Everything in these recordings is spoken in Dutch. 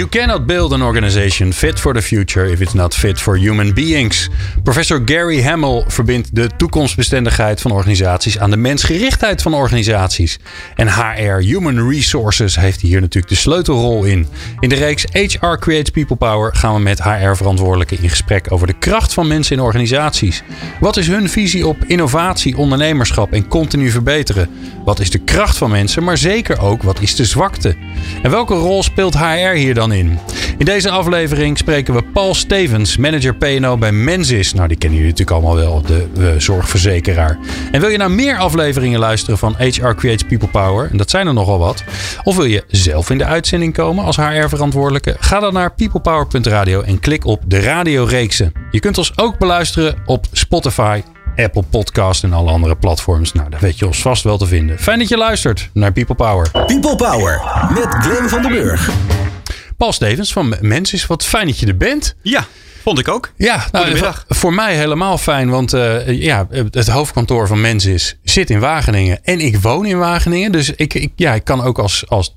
You cannot build an organization fit for the future if it's not fit for human beings. Professor Gary Hamel verbindt de toekomstbestendigheid van organisaties aan de mensgerichtheid van organisaties. En HR, Human Resources, heeft hier natuurlijk de sleutelrol in. In de reeks HR Creates People Power gaan we met HR-verantwoordelijken in gesprek over de kracht van mensen in organisaties. Wat is hun visie op innovatie, ondernemerschap en continu verbeteren? Wat is de kracht van mensen, maar zeker ook wat is de zwakte? En welke rol speelt HR hier dan in? Deze aflevering spreken we Paul Stevens, manager P&O bij Mensis. Nou, die kennen jullie natuurlijk allemaal wel, de uh, zorgverzekeraar. En wil je naar meer afleveringen luisteren van HR Creates People Power, en dat zijn er nogal wat, of wil je zelf in de uitzending komen als HR-verantwoordelijke? Ga dan naar peoplepower.radio en klik op de radioreeksen. Je kunt ons ook beluisteren op Spotify, Apple Podcast en alle andere platforms. Nou, daar weet je ons vast wel te vinden. Fijn dat je luistert naar People Power. People Power met Glenn van den Burg. Paul Stevens van Mensis, wat fijn dat je er bent. Ja, vond ik ook. Ja, nou, voor mij helemaal fijn, want uh, ja, het hoofdkantoor van Mensis zit in Wageningen en ik woon in Wageningen. Dus ik, ik, ja, ik kan ook als, als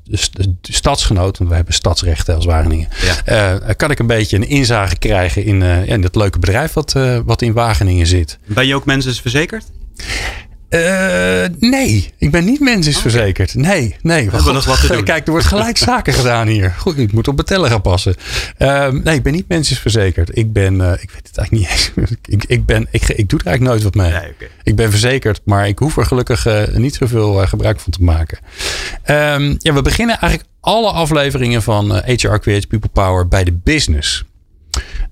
stadsgenoot, want we hebben stadsrechten als Wageningen, ja. uh, kan ik een beetje een inzage krijgen in, uh, in het leuke bedrijf wat, wat in Wageningen zit. Ben je ook Mensis verzekerd? Uh, nee, ik ben niet mensens verzekerd. Nee, nee. We hebben nog wat te doen. Kijk, er wordt gelijk zaken gedaan hier. Goed, ik moet op mijn teller gaan passen. Uh, nee, ik ben niet mensens verzekerd. Ik ben, uh, ik weet het eigenlijk niet eens. ik, ik, ben, ik, ik doe er eigenlijk nooit wat mee. Nee, okay. Ik ben verzekerd, maar ik hoef er gelukkig niet zoveel gebruik van te maken. Um, ja, we beginnen eigenlijk alle afleveringen van HR Creates People Power bij de business.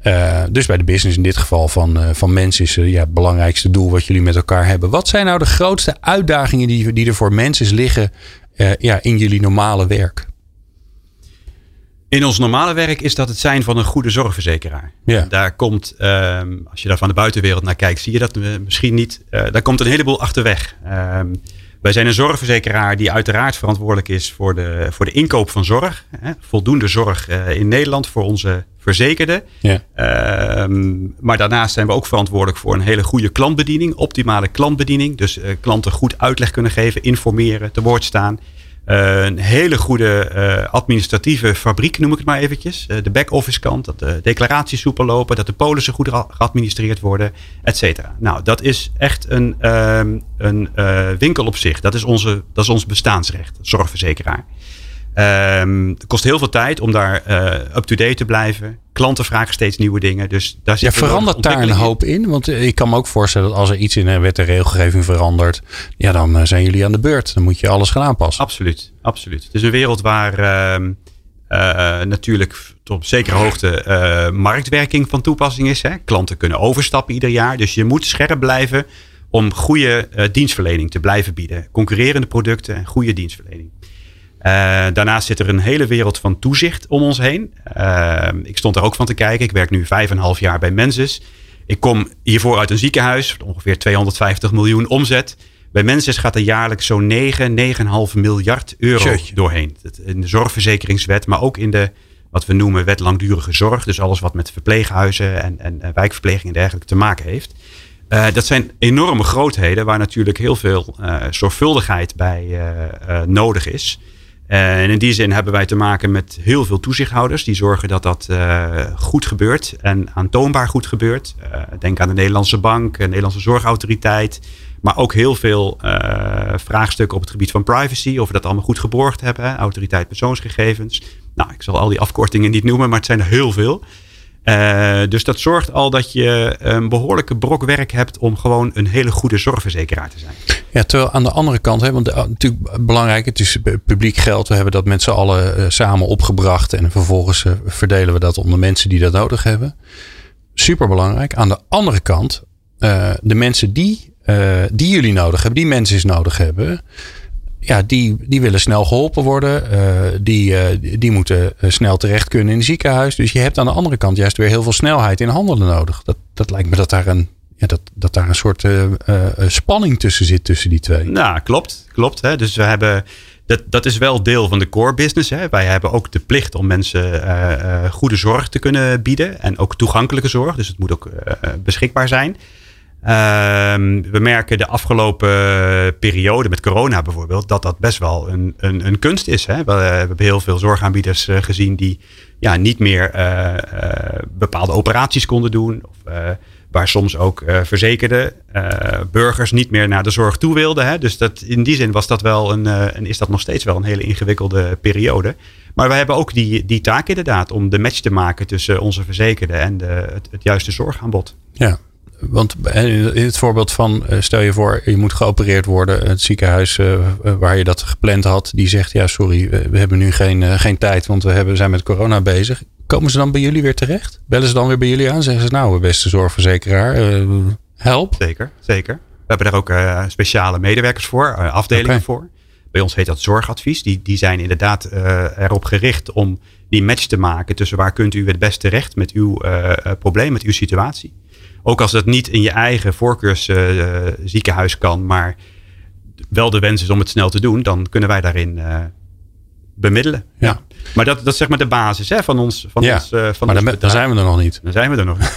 Uh, dus bij de business in dit geval van, uh, van mensen is uh, ja, het belangrijkste doel wat jullie met elkaar hebben. Wat zijn nou de grootste uitdagingen die, die er voor mensen liggen ja, in jullie normale werk? In ons normale werk is dat het zijn van een goede zorgverzekeraar. Ja. Daar komt, ehm, als je daar van de buitenwereld naar kijkt, zie je dat misschien niet. daar komt een heleboel achterweg. Ehm, wij zijn een zorgverzekeraar die uiteraard verantwoordelijk is voor de, voor de inkoop van zorg. Hè, voldoende zorg in Nederland voor onze verzekerden. Ja. Uh, maar daarnaast zijn we ook verantwoordelijk voor een hele goede klantbediening, optimale klantbediening. Dus uh, klanten goed uitleg kunnen geven, informeren, te woord staan. Uh, een hele goede uh, administratieve fabriek, noem ik het maar eventjes. de back-office kant, dat de declaraties soepel lopen, dat de polissen goed geadministreerd worden, et cetera. Nou, dat is echt een, ehm, een winkel op zich. Dat is, onze, dat is ons bestaansrecht, zorgverzekeraar. Um, het kost heel veel tijd om daar uh, up-to-date te blijven. Klanten vragen steeds nieuwe dingen. Dus daar ja, verandert daar een hoop in? Want eh, ik kan me ook voorstellen dat als er iets in de wet en regelgeving verandert, ja, dan zijn jullie aan de beurt. Dan moet je alles gaan aanpassen. Absoluut, absoluut. Het is een wereld waar uh, natuurlijk tot op zekere hoogte marktwerking van toepassing is. Hè? Klanten kunnen overstappen ieder jaar. Dus je moet scherp blijven om goede dienstverlening te blijven bieden. Concurrerende producten en goede dienstverlening. Uh, daarnaast zit er een hele wereld van toezicht om ons heen. Uh, ik stond er ook van te kijken. Ik werk nu vijf en half jaar bij Mensis. Ik kom hiervoor uit een ziekenhuis, ongeveer 250 miljoen omzet. Bij Mensis gaat er jaarlijks zo'n 9, 9,5 miljard euro Jeetje. doorheen. In de zorgverzekeringswet, maar ook in de wat we noemen wet langdurige zorg. Dus alles wat met verpleeghuizen en, en, en wijkverpleging en dergelijke te maken heeft. Uh, dat zijn enorme grootheden waar natuurlijk heel veel zorgvuldigheid bij nodig is. En in die zin hebben wij te maken met heel veel toezichthouders die zorgen dat dat uh, goed gebeurt en aantoonbaar goed gebeurt. Uh, denk aan de Nederlandse Bank, de Nederlandse Zorgautoriteit, maar ook heel veel uh, vraagstukken op het gebied van privacy, of we dat allemaal goed geborgd hebben. Autoriteit persoonsgegevens. Nou, ik zal al die afkortingen niet noemen, maar het zijn er heel veel. Uh, dus dat zorgt al dat je een behoorlijke brok werk hebt om gewoon een hele goede zorgverzekeraar te zijn. Ja, terwijl aan de andere kant, hè, want uh, natuurlijk belangrijk, het is publiek geld. We hebben dat met z'n allen uh, samen opgebracht en vervolgens verdelen we dat onder mensen die dat nodig hebben. Super belangrijk. Aan de andere kant, de mensen die, die jullie nodig hebben, die mensen nodig hebben ja, die, die willen snel geholpen worden. Uh, die, uh, die moeten eh, snel terecht kunnen in het ziekenhuis. Dus je hebt aan de andere kant juist weer heel veel snelheid in handelen nodig. Dat, dat lijkt me dat daar een, ja, dat, dat daar een soort spanning tussen zit tussen die twee. Nou, klopt. klopt hè. Dus we hebben dat, dat is wel deel van de core business. Hè. Wij hebben ook de plicht om mensen goede zorg te kunnen bieden. En ook toegankelijke zorg. Dus het moet ook beschikbaar zijn. Ehm, we merken de afgelopen periode met corona bijvoorbeeld dat dat best wel een, een, een kunst is. Hè? We, we, hebben heel veel zorgaanbieders gezien die ja, niet meer bepaalde operaties konden doen. Of, Waar soms ook verzekerde burgers niet meer naar de zorg toe wilden. Hè? Dus dat, in die zin was dat wel een, en is dat nog steeds wel een hele ingewikkelde periode. Maar wij hebben ook die, die taak inderdaad om de match te maken tussen onze verzekerden en de, het, het juiste zorgaanbod. Ja, want in het voorbeeld van, stel je voor, je moet geopereerd worden. Het ziekenhuis waar je dat gepland had, die zegt: Ja, sorry, we hebben nu geen, geen tijd, want we hebben, zijn met corona bezig. Komen ze dan bij jullie weer terecht? Bellen ze dan weer bij jullie aan? Zeggen ze nou, beste zorgverzekeraar, help? Zeker, zeker. We hebben daar ook uh, speciale medewerkers voor, uh, afdelingen okay. voor. Bij ons heet dat zorgadvies. Die, die zijn inderdaad erop gericht om die match te maken tussen waar kunt u het beste terecht met uw probleem, met uw situatie. Ook als dat niet in je eigen voorkeursziekenhuis kan, maar wel de wens is om het snel te doen, dan kunnen wij daarin bemiddelen. Ja. Maar dat, dat is zeg maar de basis hè, van ons. Van ja. ons, uh, van maar dan, dan, zijn we er nog niet. Dan zijn we er nog niet.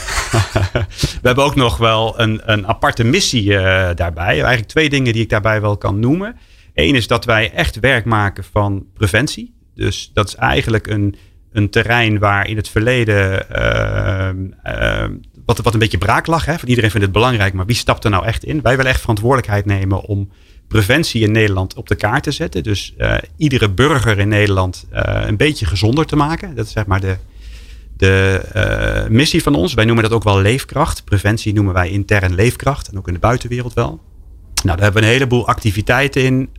we hebben ook nog wel een, een aparte missie uh, daarbij. Eigenlijk twee dingen die ik daarbij wel kan noemen. Eén is dat wij echt werk maken van preventie. Dus dat is eigenlijk een, een terrein waar in het verleden uh, wat, wat een beetje braak lag. Hè? Iedereen vindt het belangrijk, maar wie stapt er nou echt in? Wij willen echt verantwoordelijkheid nemen om preventie in Nederland op de kaart te zetten. Dus uh, iedere burger in Nederland uh, een beetje gezonder te maken. Dat is zeg maar de, de uh, missie van ons. Wij noemen dat ook wel leefkracht. Preventie noemen wij intern leefkracht. En ook in de buitenwereld wel. Nou, daar hebben we een heleboel activiteiten in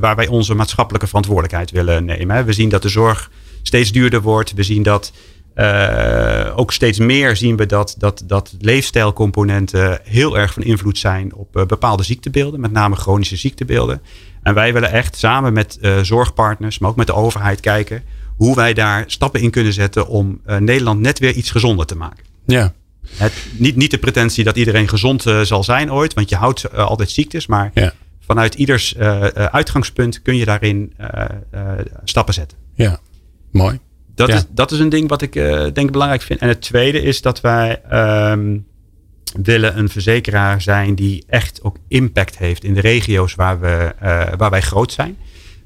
waar wij onze maatschappelijke verantwoordelijkheid willen nemen. We zien dat de zorg steeds duurder wordt. We zien dat uh, ook steeds meer zien we dat, dat, dat leefstijlcomponenten heel erg van invloed zijn op uh, bepaalde ziektebeelden, met name chronische ziektebeelden. En wij willen echt samen met uh, zorgpartners, maar ook met de overheid kijken hoe wij daar stappen in kunnen zetten om Nederland net weer iets gezonder te maken. Ja. Het, niet, niet de pretentie dat iedereen gezond zal zijn ooit, want je houdt altijd ziektes, maar ja. vanuit ieders uitgangspunt kun je daarin stappen zetten. Ja, mooi dat, is, dat is een ding wat ik uh, denk belangrijk vind. En het tweede is dat wij um, willen een verzekeraar zijn die echt ook impact heeft in de regio's waar, we, uh, waar wij groot zijn.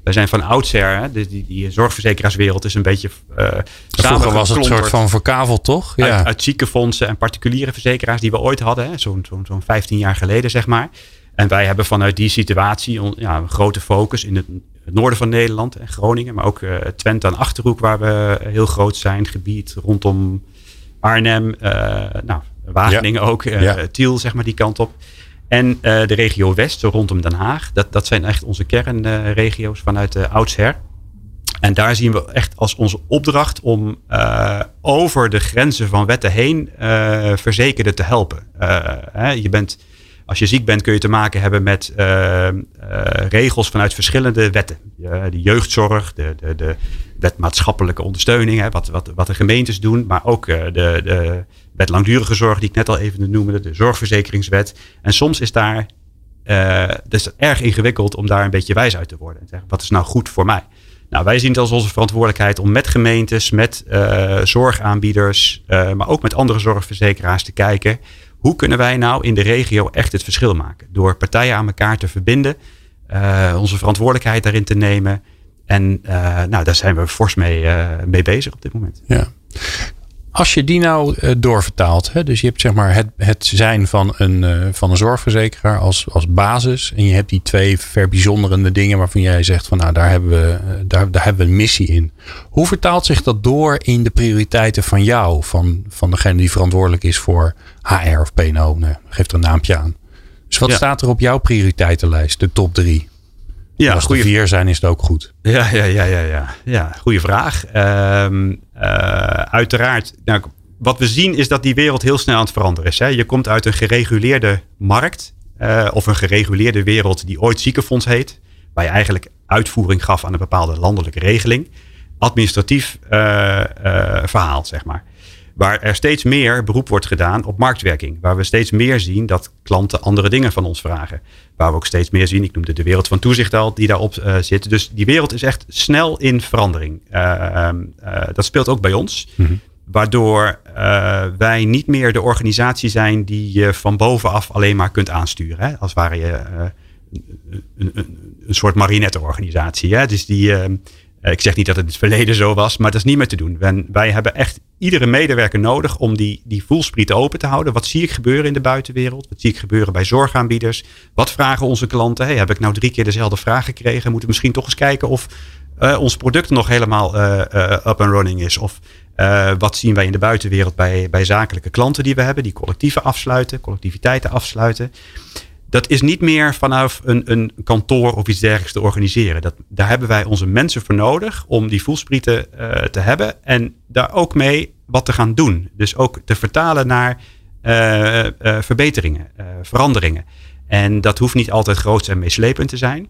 Wij zijn van oudsher, hè, die, die, die zorgverzekeraarswereld is een beetje. Uh, Vroeger was het een soort van verkaveld, toch? Ja. Uit, uit ziekenfondsen en particuliere verzekeraars die we ooit hadden, zo'n zo'n zo'n 15 jaar geleden, zeg maar. En wij hebben vanuit die situatie ja, een grote focus in het het noorden van Nederland en Groningen, maar ook uh, Twente en Achterhoek, waar we heel groot zijn. Gebied rondom Arnhem, uh, nou, Wageningen ook, uh, ja. Tiel, zeg maar, die kant op. En de regio West, rondom Den Haag. Dat, dat zijn echt onze kernregio's vanuit de oudsher. En daar zien we echt als onze opdracht om over de grenzen van wetten heen verzekerden te helpen. Hè, je bent als je ziek bent kun je te maken hebben met uh, uh, regels vanuit verschillende wetten. de jeugdzorg, de, de, de wet maatschappelijke ondersteuning, hè, wat, wat, wat de gemeentes doen. Maar ook uh, de, de wet langdurige zorg die ik net al even noemde, de zorgverzekeringswet. En soms is daar, het is erg ingewikkeld om daar een beetje wijs uit te worden. En zeggen, wat is nou goed voor mij? Nou, wij zien het als onze verantwoordelijkheid om met gemeentes, met zorgaanbieders, maar ook met andere zorgverzekeraars te kijken hoe kunnen wij nou in de regio echt het verschil maken? Door partijen aan elkaar te verbinden, uh, onze verantwoordelijkheid daarin te nemen. En uh, nou, daar zijn we fors mee, uh, mee bezig op dit moment. Ja. Als je die nou uh, doorvertaalt, hè, dus je hebt zeg maar het, het zijn van een, uh, van een zorgverzekeraar als, als basis. En je hebt die twee verbijzonderende dingen waarvan jij zegt van nou daar hebben, we, uh, daar, daar hebben we een missie in. Hoe vertaalt zich dat door in de prioriteiten van jou, van, van degene die verantwoordelijk is voor HR of PNO? Nee, geef er een naampje aan. Dus wat ja. staat er op jouw prioriteitenlijst, de top drie? Ja, als er vier zijn, is het ook goed. Ja, ja, ja, ja, ja. ja goede vraag. Um, uh, uiteraard, nou, wat we zien is dat die wereld heel snel aan het veranderen is. Hè. Je komt uit een gereguleerde markt uh, of een gereguleerde wereld die ooit ziekenfonds heet. Waar je eigenlijk uitvoering gaf aan een bepaalde landelijke regeling. Administratief uh, verhaal, zeg maar. Waar er steeds meer beroep wordt gedaan op marktwerking. Waar we steeds meer zien dat klanten andere dingen van ons vragen. Waar we ook steeds meer zien, ik noemde de wereld van toezicht al, die daarop uh, zit. Dus die wereld is echt snel in verandering. Uh, dat speelt ook bij ons. Mhm. Waardoor wij niet meer de organisatie zijn die je van bovenaf alleen maar kunt aansturen. Hè? Als ware je een, een, een, soort marionettenorganisatie. Hè? Dus die eh, ik zeg niet dat het in het verleden zo was, maar dat is niet meer te doen. Wij, wij hebben echt iedere medewerker nodig om die, die voelsprieten open te houden. Wat zie ik gebeuren in de buitenwereld? Wat zie ik gebeuren bij zorgaanbieders? Wat vragen onze klanten? Hey, heb ik nou drie keer dezelfde vraag gekregen? Moeten we misschien toch eens kijken of uh, ons product nog helemaal uh, up and running is? Of wat zien wij in de buitenwereld bij, bij zakelijke klanten die we hebben, die collectieven afsluiten, collectiviteiten afsluiten? Dat is niet meer vanaf een, een kantoor of iets dergelijks te organiseren. Dat, daar hebben wij onze mensen voor nodig om die voelsprieten uh, te hebben. En daar ook mee wat te gaan doen. Dus ook te vertalen naar uh, uh, verbeteringen, veranderingen. En dat hoeft niet altijd groot en meeslepend te zijn.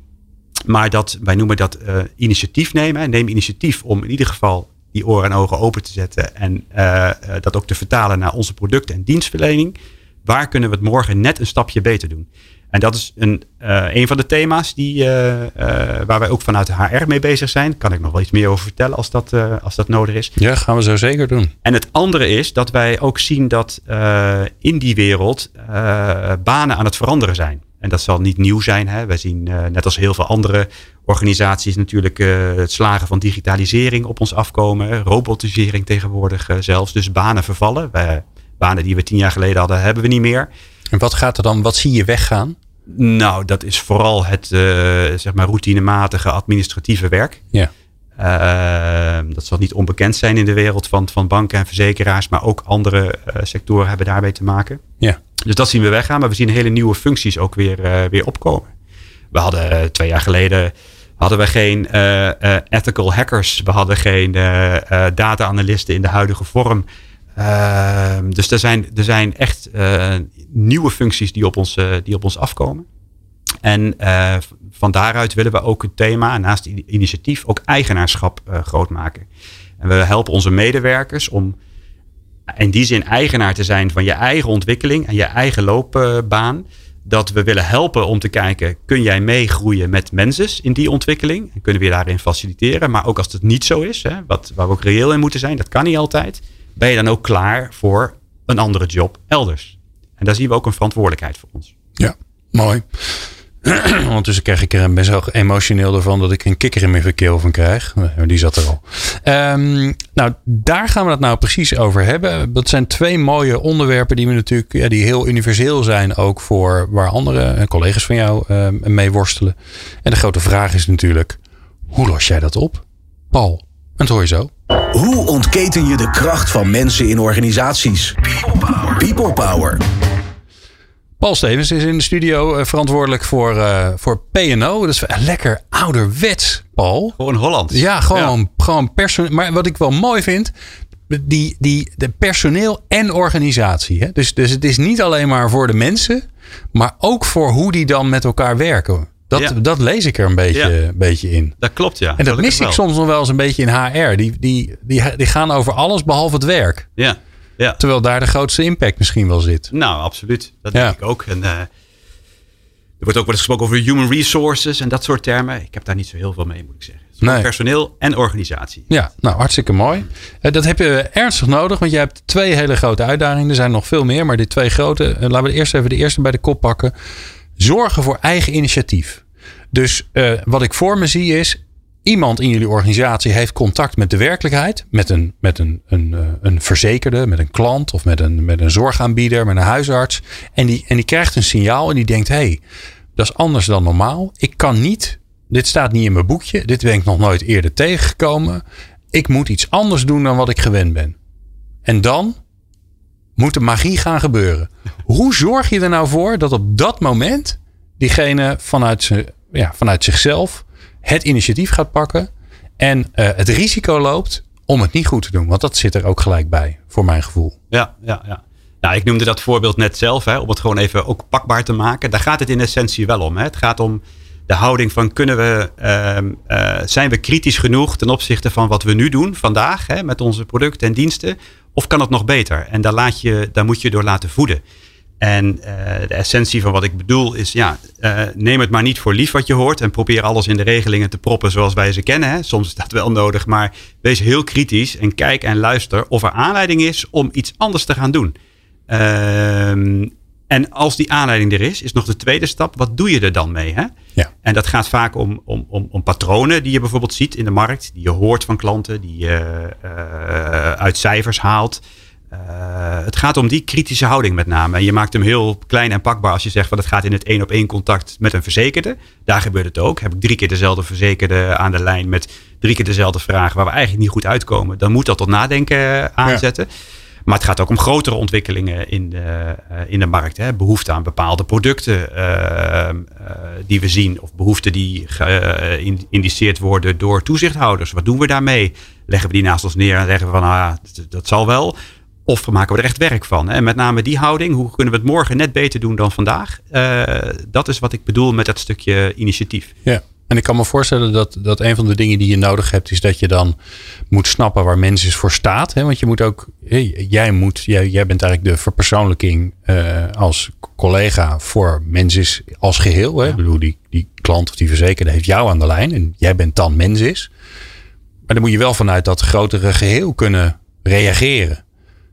Maar dat, wij noemen dat initiatief nemen. Neem initiatief om in ieder geval die oren en ogen open te zetten. En dat ook te vertalen naar onze producten en dienstverlening waar kunnen we het morgen net een stapje beter doen? En dat is een, uh, een van de thema's die, uh, uh, waar wij ook vanuit de HR mee bezig zijn. Kan ik nog wel iets meer over vertellen als dat, als dat nodig is. Ja, gaan we zo zeker doen. En het andere is dat wij ook zien dat in die wereld banen aan het veranderen zijn. En dat zal niet nieuw zijn. Hè. Wij zien net als heel veel andere organisaties natuurlijk het slagen van digitalisering op ons afkomen. Robotisering tegenwoordig zelfs. Dus banen vervallen. Wij, banen die we tien jaar geleden hadden, hebben we niet meer. En wat gaat er dan, wat zie je weggaan? Nou, dat is vooral het uh, zeg maar routinematige administratieve werk. Ja. Uh, dat zal niet onbekend zijn in de wereld van, van banken en verzekeraars, maar ook andere uh, sectoren hebben daarmee te maken. Ja. Dus dat zien we weggaan, maar we zien hele nieuwe functies ook weer, weer opkomen. We hadden twee jaar geleden hadden we geen ethical hackers, we hadden geen data-analysten in de huidige vorm. Ehm, dus er zijn, er zijn echt uh, nieuwe functies die op ons, uh, die op ons afkomen. En uh, van daaruit willen we ook het thema, naast initiatief, ook eigenaarschap groot maken. En we helpen onze medewerkers om in die zin eigenaar te zijn van je eigen ontwikkeling en je eigen loopbaan. Dat we willen helpen om te kijken, kun jij meegroeien met mensen in die ontwikkeling? En kunnen we je daarin faciliteren? Maar ook als het niet zo is, hè, wat, waar we ook reëel in moeten zijn, dat kan niet altijd ben je dan ook klaar voor een andere job elders? En daar zien we ook een verantwoordelijkheid voor ons. Ja, mooi. Ondertussen krijg ik er, ben zo emotioneel ervan dat ik een kikker in mijn verkeel van krijg. Die zat er al. Um, nou, daar gaan we het nou precies over hebben. Dat zijn twee mooie onderwerpen die we natuurlijk, ja, die heel universeel zijn, ook voor waar andere eh, collega's van jou uh, mee worstelen. En de grote vraag is natuurlijk: hoe los jij dat op? Paul, en dat hoor je zo. Hoe ontketen je de kracht van mensen in organisaties? People Power. People Power. Paul Stevens is in de studio uh, verantwoordelijk voor, uh, voor P&O. Dat is lekker ouderwets, Paul. Gewoon Holland. Ja, gewoon, ja. gewoon personeel. Maar wat ik wel mooi vind, die, die, de personeel en organisatie. Hè? Dus, dus het is niet alleen maar voor de mensen, maar ook voor hoe die dan met elkaar werken. Dat, dat lees ik er een beetje, beetje in. Dat klopt, ja. En dat mis ik soms nog wel eens een beetje in HR. Die, die, die, die gaan over alles behalve het werk. Ja. Ja. Terwijl daar de grootste impact misschien wel zit. Nou, absoluut. Dat denk ik ook. En, uh, er wordt ook wel eens gesproken over human resources en dat soort termen. Ik heb daar niet zo heel veel mee, moet ik zeggen. Nee. Personeel en organisatie. Ja, nou hartstikke mooi. Uh, dat heb je ernstig nodig, want je hebt twee hele grote uitdagingen. Er zijn nog veel meer, maar die twee grote. Laten we eerst even de eerste bij de kop pakken zorgen voor eigen initiatief. Dus uh, wat ik voor me zie is, iemand in jullie organisatie heeft contact met de werkelijkheid, met een, met een, een, uh, een verzekerde, met een klant of met een, met een zorgaanbieder, met een huisarts. En die, en die krijgt een signaal en die denkt, hé, hey, dat is anders dan normaal. Ik kan niet, dit staat niet in mijn boekje, dit ben ik nog nooit eerder tegengekomen. Ik moet iets anders doen dan wat ik gewend ben. En dan moet de magie gaan gebeuren. Hoe zorg je er nou voor dat op dat moment diegene vanuit, ja, vanuit zichzelf het initiatief gaat pakken en uh, het risico loopt om het niet goed te doen? Want dat zit er ook gelijk bij, voor mijn gevoel. Ja, ja, ja. Nou, ik noemde dat voorbeeld net zelf, hè, om het gewoon even ook pakbaar te maken. Daar gaat het in essentie wel om. Hè. Het gaat om de houding van kunnen we, uh, uh, zijn we kritisch genoeg ten opzichte van wat we nu doen vandaag hè, met onze producten en diensten? Of kan het nog beter? En daar, laat je, daar moet je door laten voeden. En de essentie van wat ik bedoel is, ja, neem het maar niet voor lief wat je hoort. En probeer alles in de regelingen te proppen zoals wij ze kennen. Hè. Soms is dat wel nodig, maar wees heel kritisch en kijk en luister of er aanleiding is om iets anders te gaan doen. Ehm, en als die aanleiding er is, is nog de tweede stap. Wat doe je er dan mee? Hè? Ja. En dat gaat vaak om, om, om, om, patronen die je bijvoorbeeld ziet in de markt. Die je hoort van klanten, die je uh, uit cijfers haalt. Uh, het gaat om die kritische houding met name. En je maakt hem heel klein en pakbaar als je zegt van het gaat in het één op één contact met een verzekerde. Daar gebeurt het ook. Heb ik drie keer dezelfde verzekerde aan de lijn met drie keer dezelfde vraag waar we eigenlijk niet goed uitkomen. Dan moet dat tot nadenken aanzetten. Ja. Maar het gaat ook om grotere ontwikkelingen in de, uh, in de markt. Hè. Behoefte aan bepaalde producten uh, uh, die we zien. Of behoeften die geïndiceerd worden door toezichthouders. Wat doen we daarmee? Leggen we die naast ons neer en zeggen we van ah, dat, dat zal wel. Of maken we er echt werk van? En met name die houding, hoe kunnen we het morgen net beter doen dan vandaag? dat is wat ik bedoel met dat stukje initiatief. Ja. En ik kan me voorstellen dat, dat een van de dingen die je nodig hebt, is dat je dan moet snappen waar mensen voor staat. Hè? Want je moet ook, jij, moet, jij, jij bent eigenlijk de verpersoonlijking uh, als collega voor mensen als geheel. Hè? Ja. Ik bedoel, die, die klant of die verzekerde heeft jou aan de lijn en jij bent dan Mensis. Maar dan moet je wel vanuit dat grotere geheel kunnen reageren.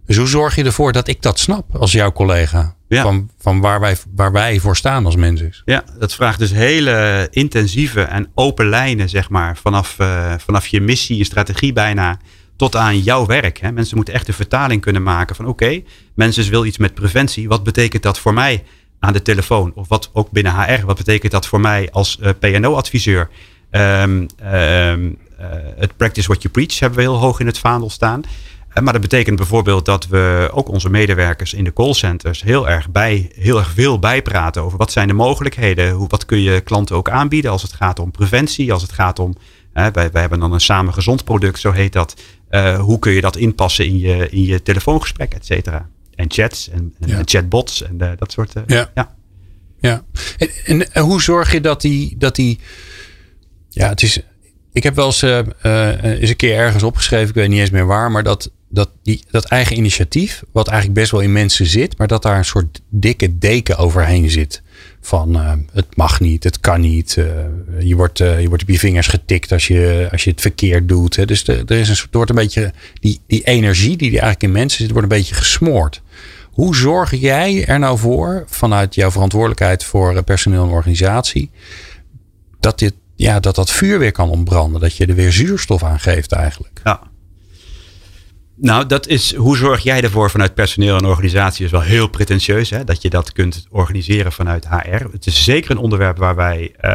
Dus hoe zorg je ervoor dat ik dat snap als jouw collega? Ja. Van, van waar, wij, waar wij voor staan als mensen. Ja, dat vraagt dus hele intensieve en open lijnen, zeg maar. Vanaf, uh, vanaf je missie, je strategie bijna, tot aan jouw werk. Hè. Mensen moeten echt een vertaling kunnen maken van oké, okay, mensen wil iets met preventie. Wat betekent dat voor mij aan de telefoon? Of wat ook binnen HR, wat betekent dat voor mij als uh, PNO-adviseur? Um, um, uh, het practice what you preach hebben we heel hoog in het vaandel staan. Maar dat betekent bijvoorbeeld dat we ook onze medewerkers in de callcenters heel erg, bij, heel erg veel bijpraten over wat zijn de mogelijkheden, hoe, wat kun je klanten ook aanbieden als het gaat om preventie, als het gaat om, hè, wij, wij hebben dan een samen gezond product, zo heet dat. Uh, hoe kun je dat inpassen in je, in je telefoongesprek, et cetera. En chats en, en, ja. en chatbots en uh, dat soort. Uh, ja. ja. ja. En, en, en, hoe zorg je dat die, dat die. Ja, het is. Ik heb wel eens, eens een keer ergens opgeschreven, ik weet niet eens meer waar, maar dat dat, die, dat eigen initiatief, wat eigenlijk best wel in mensen zit, maar dat daar een soort dikke deken overheen zit. Van uh, het mag niet, het kan niet. Uh, je, wordt, uh, je wordt op je vingers getikt als je, als je het verkeerd doet. Hè. Dus er, is een soort, wordt een beetje, die, die energie die eigenlijk in mensen zit, wordt een beetje gesmoord. Hoe zorg jij er nou voor, vanuit jouw verantwoordelijkheid voor personeel en organisatie, dat, dit, ja, dat dat vuur weer kan ontbranden? Dat je er weer zuurstof aan geeft eigenlijk? Ja. Nou, dat is hoe zorg jij ervoor vanuit personeel en organisatie is wel heel pretentieus. Hè? Dat je dat kunt organiseren vanuit HR. Het is zeker een onderwerp waar wij uh,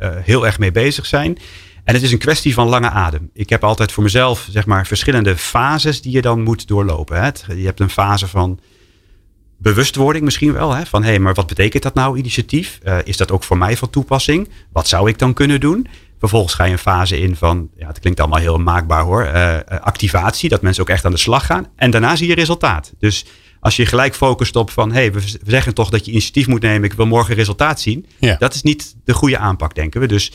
uh, heel erg mee bezig zijn. En het is een kwestie van lange adem. Ik heb altijd voor mezelf zeg maar, verschillende fases die je dan moet doorlopen. Hè? Je hebt een fase van bewustwording misschien wel. Hè? Van hé, hey, maar wat betekent dat nou, initiatief? Uh, is dat ook voor mij van toepassing? Wat zou ik dan kunnen doen? Vervolgens ga je een fase in van, ja, het klinkt allemaal heel maakbaar hoor, uh, activatie, dat mensen ook echt aan de slag gaan. En daarna zie je resultaat. Dus als je gelijk focust op van, hé, hey, we, zeggen toch dat je initiatief moet nemen, ik wil morgen resultaat zien. Ja. Dat is niet de goede aanpak, denken we. Dus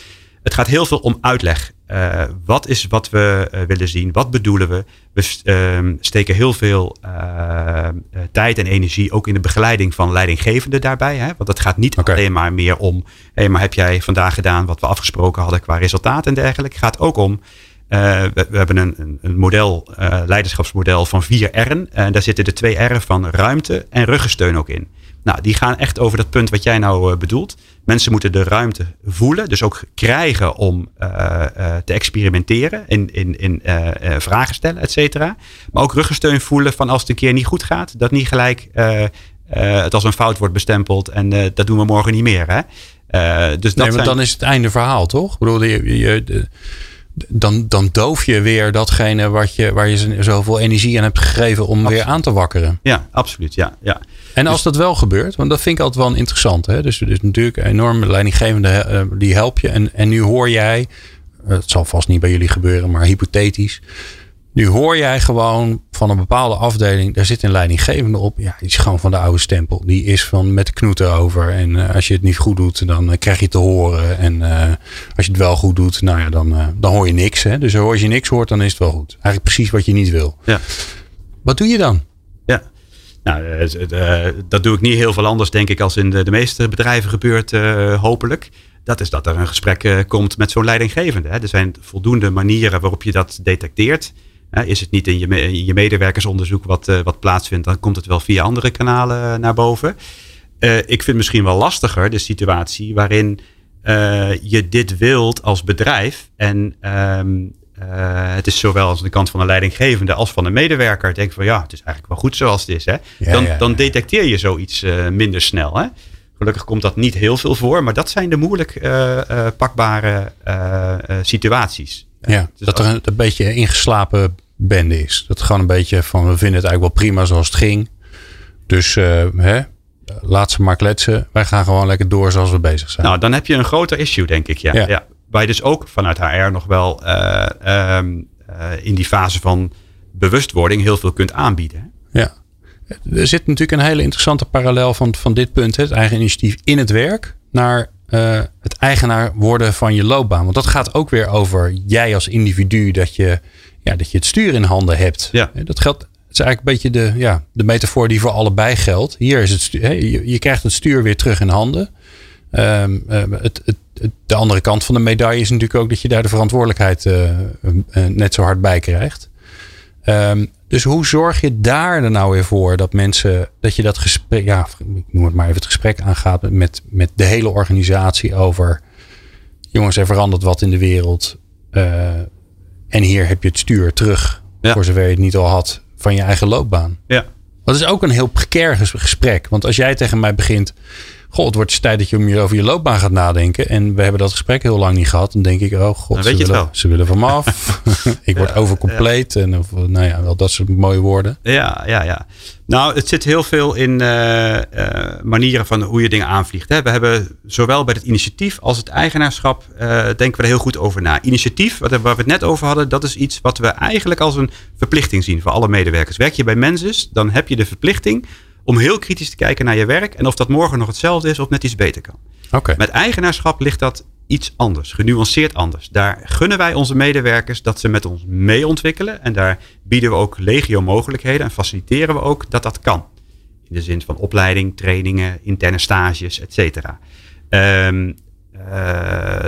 het gaat heel veel om uitleg. Uh, wat is wat we uh, willen zien? Wat bedoelen we? We uh, steken heel veel uh, tijd en energie ook in de begeleiding van leidinggevenden daarbij. Hè? Want het gaat niet okay. alleen maar meer om, hé, hey, maar heb jij vandaag gedaan wat we afgesproken hadden qua resultaat en dergelijke. Het gaat ook om, we, we, hebben een, een model, leiderschapsmodel van vier R'en. En daar zitten de twee R'en van ruimte en ruggensteun ook in. Nou, die gaan echt over dat punt wat jij nou uh, bedoelt. Mensen moeten de ruimte voelen, dus ook krijgen om uh, uh, te experimenteren, in, in, in vragen stellen, et cetera. Maar ook ruggensteun voelen van als het een keer niet goed gaat, dat niet gelijk het als een fout wordt bestempeld en dat doen we morgen niet meer. Hè? dus dat nee, maar zijn... dan is het einde verhaal, toch? Ik bedoel, je, je, de dan, dan doof je weer datgene wat je, waar je zoveel energie aan hebt gegeven om absoluut. weer aan te wakkeren. Ja, absoluut. Ja, ja. En als dus, dat wel gebeurt, want dat vind ik altijd wel interessant. Hè? Dus, dus natuurlijk enorme leidinggevende uh, die help je. En, en nu hoor jij, het zal vast niet bij jullie gebeuren, maar hypothetisch. Nu hoor jij gewoon van een bepaalde afdeling, daar zit een leidinggevende op. Ja, die is gewoon van de oude stempel. Die is van met knoeten over. En uh, als je het niet goed doet, dan uh, krijg je te horen. En uh, als je het wel goed doet, nou ja, dan, dan hoor je niks. Hè? Dus als je niks hoort, dan is het wel goed. Eigenlijk precies wat je niet wil. Ja. Wat doe je dan? Ja, nou, dat doe ik niet heel veel anders, denk ik, als in de, de meeste bedrijven gebeurt, hopelijk. Dat is dat er een gesprek komt met zo'n leidinggevende. Hè. Er zijn voldoende manieren waarop je dat detecteert. Is het niet in je, in je medewerkersonderzoek wat, wat plaatsvindt, dan komt het wel via andere kanalen naar boven. ik vind misschien wel lastiger de situatie waarin je dit wilt als bedrijf en ehm, uh, het is zowel aan de kant van de leidinggevende als van de medewerker. Denk van ja, het is eigenlijk wel goed zoals het is. Hè? dan, dan detecteer je zoiets uh, minder snel. Hè? Gelukkig komt dat niet heel veel voor, maar dat zijn de moeilijk uh, pakbare situaties. Ja, dus dat er een, een, beetje ingeslapen bende is. Dat gewoon een beetje van we vinden het eigenlijk wel prima zoals het ging. Dus hè, laat ze maar kletsen. Wij gaan gewoon lekker door zoals we bezig zijn. Nou, dan heb je een groter issue, denk ik. ja. ja waar je dus ook vanuit HR nog wel uh, uh, in die fase van bewustwording heel veel kunt aanbieden. Ja. Er zit natuurlijk een hele interessante parallel van, van dit punt, het eigen initiatief in het werk, naar uh, het eigenaar worden van je loopbaan. Want dat gaat ook weer over jij als individu, dat je, ja, dat je het stuur in handen hebt. Ja. Dat geldt. Het is eigenlijk een beetje de, ja, de metafoor die voor allebei geldt. Hier is het stuur, je, je krijgt het stuur weer terug in handen. Um, het, het, de andere kant van de medaille is natuurlijk ook dat je daar de verantwoordelijkheid uh, net zo hard bij krijgt. Um, dus hoe zorg je daar er nou weer voor dat mensen, dat je dat gesprek, ja, ik noem het maar even het gesprek aangaat met, met de hele organisatie over, jongens, er verandert wat in de wereld. Uh, en hier heb je het stuur terug, ja. voor zover je het niet al had, van je eigen loopbaan. Ja. Dat is ook een heel precair gesprek. Want als jij tegen mij begint, Goh, het wordt tijd dat je meer over je loopbaan gaat nadenken. En we hebben dat gesprek heel lang niet gehad. Dan denk ik, oh god, ze willen, ze willen, van me af. ik word overcompleet. En of, nou ja, wel dat soort mooie woorden. Ja, ja, ja. Nou, het zit heel veel in uh, uh, manieren van hoe je dingen aanvliegt. Hè. We hebben zowel bij het initiatief als het eigenaarschap, uh, denken we er heel goed over na. Initiatief, wat, waar we het net over hadden, dat is iets wat we eigenlijk als een verplichting zien voor alle medewerkers. Werk je bij Mensis, dan heb je de verplichting om heel kritisch te kijken naar je werk en of dat morgen nog hetzelfde is of net iets beter kan. Okay. Met eigenaarschap ligt dat iets anders, genuanceerd anders. Daar gunnen wij onze medewerkers dat ze met ons mee ontwikkelen en daar bieden we ook legio mogelijkheden en faciliteren we ook dat dat kan. In de zin van opleiding, trainingen, interne stages, et cetera. Um, uh,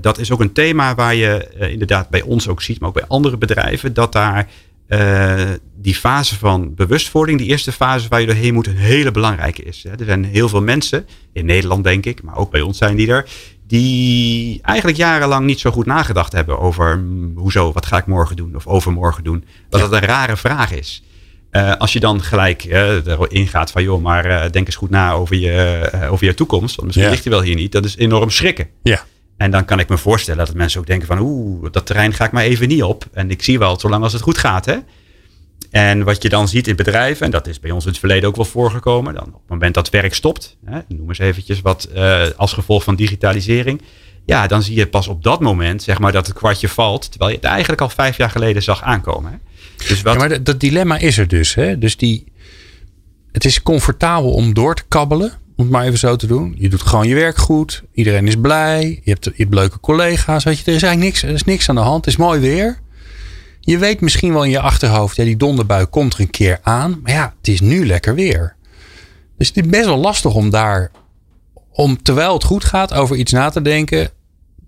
dat is ook een thema waar je uh, inderdaad bij ons ook ziet, maar ook bij andere bedrijven, dat daar uh, die fase van bewustwording, die eerste fase waar je doorheen moet, een hele belangrijke is. Er zijn heel veel mensen, in Nederland denk ik, maar ook bij ons zijn die er, die eigenlijk jarenlang niet zo goed nagedacht hebben over hm, hoezo, wat ga ik morgen doen of overmorgen doen. Dat dat een rare vraag is. Uh, als je dan gelijk uh, erin gaat van joh, maar uh, denk eens goed na over je, over je toekomst. Want misschien ja. ligt hij wel hier niet. Dat is enorm schrikken. Ja. En dan kan ik me voorstellen dat mensen ook denken van oeh, dat terrein ga ik maar even niet op. En ik zie wel, zolang als het goed gaat. Hè? En wat je dan ziet in bedrijven, en dat is bij ons in het verleden ook wel voorgekomen, dan op het moment dat werk stopt, hè, noem eens eventjes wat uh, als gevolg van digitalisering, ja, dan zie je pas op dat moment zeg maar, dat het kwartje valt, terwijl je het eigenlijk al vijf jaar geleden zag aankomen. Hè. Dus wat... Maar dat dilemma is er dus. Hè? Dus die, het is comfortabel om door te kabbelen, om het maar even zo te doen. Je doet gewoon je werk goed, iedereen is blij, je hebt, je hebt leuke collega's, weet je, er is eigenlijk niks, er is niks aan de hand, het is mooi weer. Je weet misschien wel in je achterhoofd, ja, die donderbui komt er een keer aan. Maar ja, het is nu lekker weer. Dus het is best wel lastig om daar, om terwijl het goed gaat, over iets na te denken,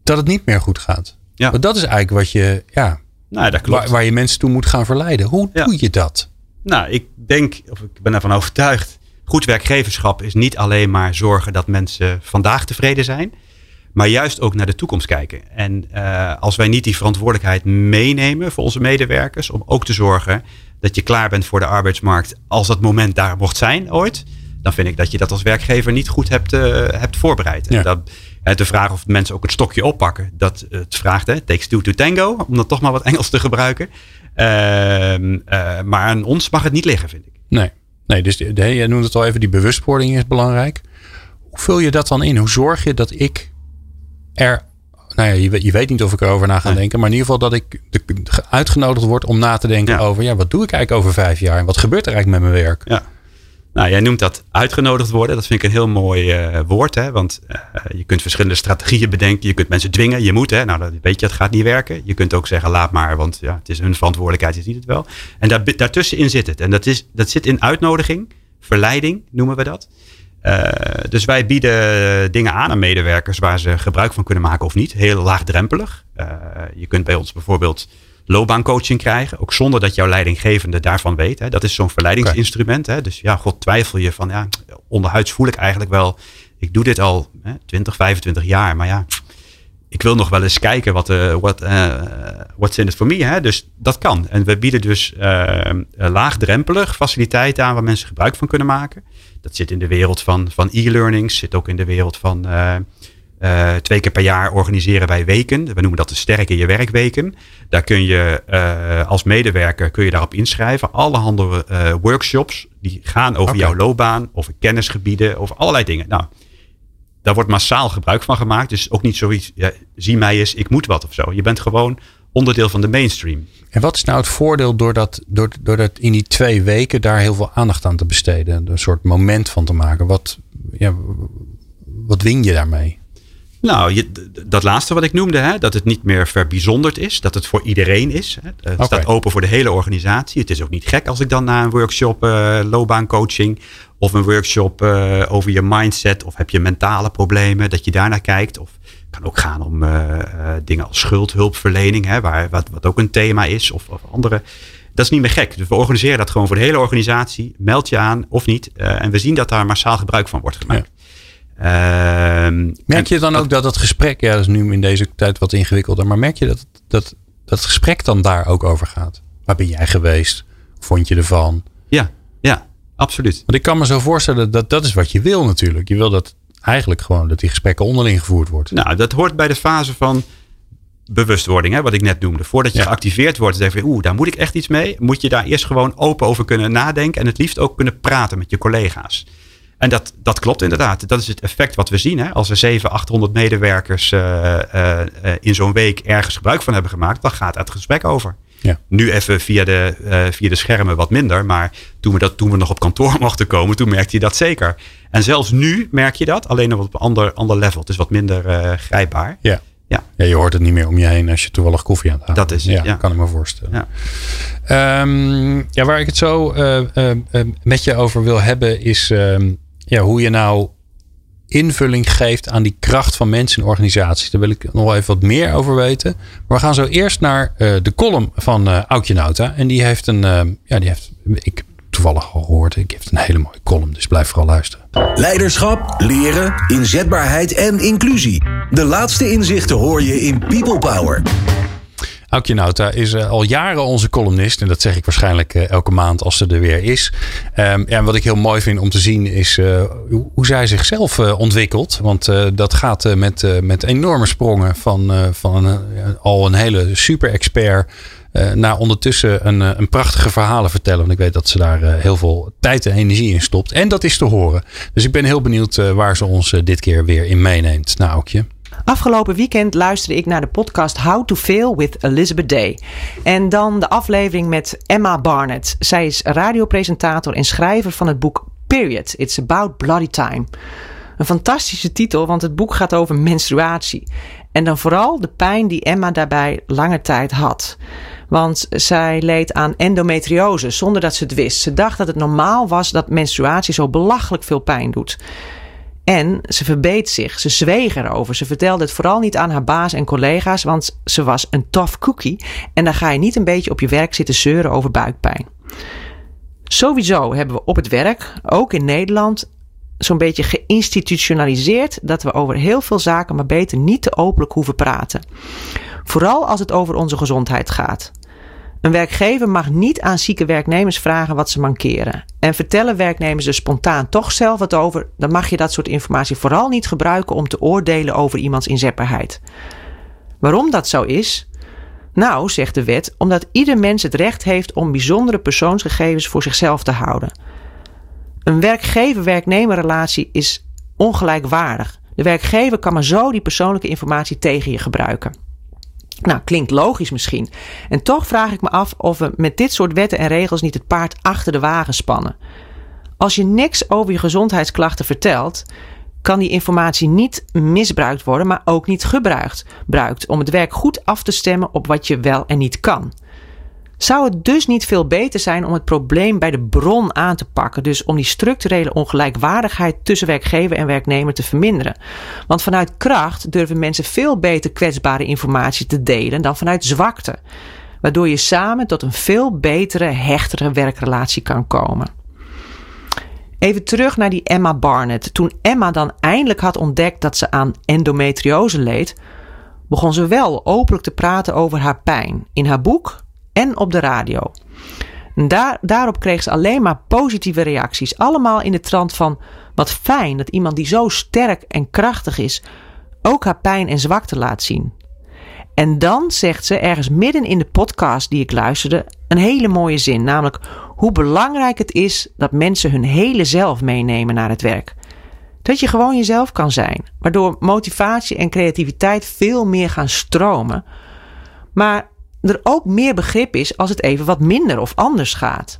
dat het niet meer goed gaat. Ja. Maar dat is eigenlijk wat je, ja, nou, dat klopt. Waar, waar je mensen toe moet gaan verleiden. Hoe ja. doe je dat? Nou, ik denk, of ik ben ervan overtuigd, goed werkgeverschap is niet alleen maar zorgen dat mensen vandaag tevreden zijn maar juist ook naar de toekomst kijken. En uh, als wij niet die verantwoordelijkheid meenemen voor onze medewerkers, om ook te zorgen dat je klaar bent voor de arbeidsmarkt als dat moment daar mocht zijn ooit, dan vind ik dat je dat als werkgever niet goed hebt, uh, hebt voorbereid. Ja. En dat, de vraag of mensen ook het stokje oppakken, dat het vraagt, hè, takes two to tango, om dan toch maar wat Engels te gebruiken. Ehm, maar aan ons mag het niet liggen, vind ik. Nee, nee dus de, jij noemt het al even, die bewustwording is belangrijk. Hoe vul je dat dan in? Hoe zorg je dat ik er nou ja, je, je, weet niet of ik erover na ga nee. denken. Maar in ieder geval dat ik de, uitgenodigd word om na te denken ja. over... ja, wat doe ik eigenlijk over vijf jaar? En wat gebeurt er eigenlijk met mijn werk? Ja. Nou, jij noemt dat uitgenodigd worden. Dat vind ik een heel mooi uh, woord. Hè? Want uh, je kunt verschillende strategieën bedenken. Je kunt mensen dwingen. Je moet. Hè? Nou, dat weet je, dat gaat niet werken. Je kunt ook zeggen, laat maar. Want ja, het is hun verantwoordelijkheid. Je ziet het wel. En daar, daartussenin zit het. En dat, is, dat zit in uitnodiging. Verleiding noemen we dat. Uh, dus wij bieden dingen aan aan medewerkers waar ze gebruik van kunnen maken of niet. Heel laagdrempelig. je kunt bij ons bijvoorbeeld loopbaancoaching krijgen. Ook zonder dat jouw leidinggevende daarvan weet. Hè. Dat is zo'n verleidingsinstrument. Hè. Dus ja, god twijfel je van ja, onderhuids voel ik eigenlijk wel. Ik doe dit al hè, 20, 25 jaar. Maar ja, ik wil nog wel eens kijken wat uh, what, uh, what's in it for me. Hè? Dus dat kan. En we bieden dus uh, laagdrempelig faciliteiten aan waar mensen gebruik van kunnen maken. Dat zit in de wereld van, van e-learnings. Zit ook in de wereld van uh, twee keer per jaar organiseren wij weken. We noemen dat de sterke je werkweken. Daar kun je uh, als medewerker kun je daarop inschrijven. Allerhande uh, workshops die gaan over okay. jouw loopbaan, over kennisgebieden, over allerlei dingen. Nou, daar wordt massaal gebruik van gemaakt. Dus ook niet zoiets, ja, zie mij eens, ik moet wat of zo. Je bent gewoon onderdeel van de mainstream. En wat is nou het voordeel door dat, door, door dat in die twee weken daar heel veel aandacht aan te besteden? Een soort moment van te maken. Wat, ja, wat win je daarmee? Nou, je, dat laatste wat ik noemde, hè, dat het niet meer verbijzonderd is, dat het voor iedereen is. Hè. Het okay. staat open voor de hele organisatie. Het is ook niet gek als ik dan na een workshop uh, loopbaancoaching of een workshop uh, over je mindset of heb je mentale problemen, dat je daarnaar kijkt. Of het kan ook gaan om uh, dingen als schuldhulpverlening, hè, waar, wat, wat ook een thema is, of, of andere. Dat is niet meer gek. Dus we organiseren dat gewoon voor de hele organisatie. Meld je aan of niet. en we zien dat daar massaal gebruik van wordt gemaakt. Ja. Uh, merk je dan ook dat het gesprek, ja, dat is nu in deze tijd wat ingewikkelder, maar merk je dat, dat, dat het gesprek dan daar ook over gaat? Waar ben jij geweest? Vond je ervan? Ja, ja, absoluut. Want ik kan me zo voorstellen dat dat is wat je wil natuurlijk. Je wil dat eigenlijk gewoon dat die gesprekken onderling gevoerd wordt. Nou, dat hoort bij de fase van bewustwording, hè, wat ik net noemde. Voordat je ja. geactiveerd wordt en denkt, oeh, daar moet ik echt iets mee. Moet je daar eerst gewoon open over kunnen nadenken en het liefst ook kunnen praten met je collega's. En dat, dat klopt inderdaad. Dat is het effect wat we zien. Hè? Als er 700, 800 medewerkers uh, uh, in zo'n week ergens gebruik van hebben gemaakt, dan gaat het gesprek over. Ja. Nu even via de, uh, via de schermen wat minder. Maar toen we, dat, toen we nog op kantoor mochten komen, toen merkte je dat zeker. En zelfs nu merk je dat, alleen op een ander, ander level. Het is wat minder grijpbaar. Ja. Ja. ja, je hoort het niet meer om je heen als je toevallig koffie aan het halen Dat is het, ja, kan ik me voorstellen. Ja, um, ja waar ik het zo met je over wil hebben is... Um, ja, hoe je nou invulling geeft aan die kracht van mensen in organisaties. Daar wil ik nog even wat meer over weten. Maar we gaan zo eerst naar uh, de column van uh, Aukje Nauta. En die heeft een, uh, ja, die heeft, ik toevallig al gehoord. Ik heb een hele mooie column, dus blijf vooral luisteren. Leiderschap, leren, inzetbaarheid en inclusie. De laatste inzichten hoor je in People Power. Aukje Nauta is uh, al jaren onze columnist. En dat zeg ik waarschijnlijk uh, elke maand als ze er weer is. Um, en wat ik heel mooi vind om te zien is uh, hoe zij zichzelf ontwikkelt. Want dat gaat met, met enorme sprongen van, van al een hele super expert. naar ondertussen een, een prachtige verhalen vertellen. Want ik weet dat ze daar heel veel tijd en energie in stopt. En dat is te horen. Dus ik ben heel benieuwd waar ze ons dit keer weer in meeneemt. Nou. Afgelopen weekend luisterde ik naar de podcast How to Fail with Elizabeth Day. En dan de aflevering met Emma Barnett. Zij is radiopresentator en schrijver van het boek Period. It's About Bloody Time. Een fantastische titel, want het boek gaat over menstruatie. En dan vooral de pijn die Emma daarbij lange tijd had. Want zij leed aan endometriose zonder dat ze het wist. Ze dacht dat het normaal was dat menstruatie zo belachelijk veel pijn doet. En ze verbeet zich, ze zweeg erover. Ze vertelde het vooral niet aan haar baas en collega's, want ze was een tough cookie. En dan ga je niet een beetje op je werk zitten zeuren over buikpijn. Sowieso hebben we op het werk, ook in Nederland, zo'n beetje geïnstitutionaliseerd dat we over heel veel zaken maar beter niet te openlijk hoeven praten. Vooral als het over onze gezondheid gaat. Een werkgever mag niet aan zieke werknemers vragen wat ze mankeren. En vertellen werknemers er spontaan toch zelf wat over, dan mag je dat soort informatie vooral niet gebruiken om te oordelen over iemands inzetbaarheid. Waarom dat zo is? Nou, zegt de wet, omdat ieder mens het recht heeft om bijzondere persoonsgegevens voor zichzelf te houden. Een werkgever-werknemerrelatie is ongelijkwaardig. De werkgever kan maar zo die persoonlijke informatie tegen je gebruiken. Nou, klinkt logisch misschien. En toch vraag ik me af of we met dit soort wetten en regels niet het paard achter de wagen spannen. Als je niks over je gezondheidsklachten vertelt, kan die informatie niet misbruikt worden, maar ook niet gebruikt gebruikt om het werk goed af te stemmen op wat je wel en niet kan. Zou het dus niet veel beter zijn om het probleem bij de bron aan te pakken, dus om die structurele ongelijkwaardigheid tussen werkgever en werknemer te verminderen? Want vanuit kracht durven mensen veel beter kwetsbare informatie te delen dan vanuit zwakte, waardoor je samen tot een veel betere, hechtere werkrelatie kan komen. Even terug naar die Emma Barnett. Toen Emma dan eindelijk had ontdekt dat ze aan endometriose leed, begon ze wel openlijk te praten over haar pijn in haar boek en op de radio. Daar, daarop kreeg ze alleen maar positieve reacties. Allemaal in de trant van: wat fijn dat iemand die zo sterk en krachtig is, ook haar pijn en zwakte laat zien. En dan zegt ze ergens midden in de podcast die ik luisterde een hele mooie zin, namelijk hoe belangrijk het is dat mensen hun hele zelf meenemen naar het werk. Dat je gewoon jezelf kan zijn, waardoor motivatie en creativiteit veel meer gaan stromen, maar er ook meer begrip is als het even wat minder of anders gaat.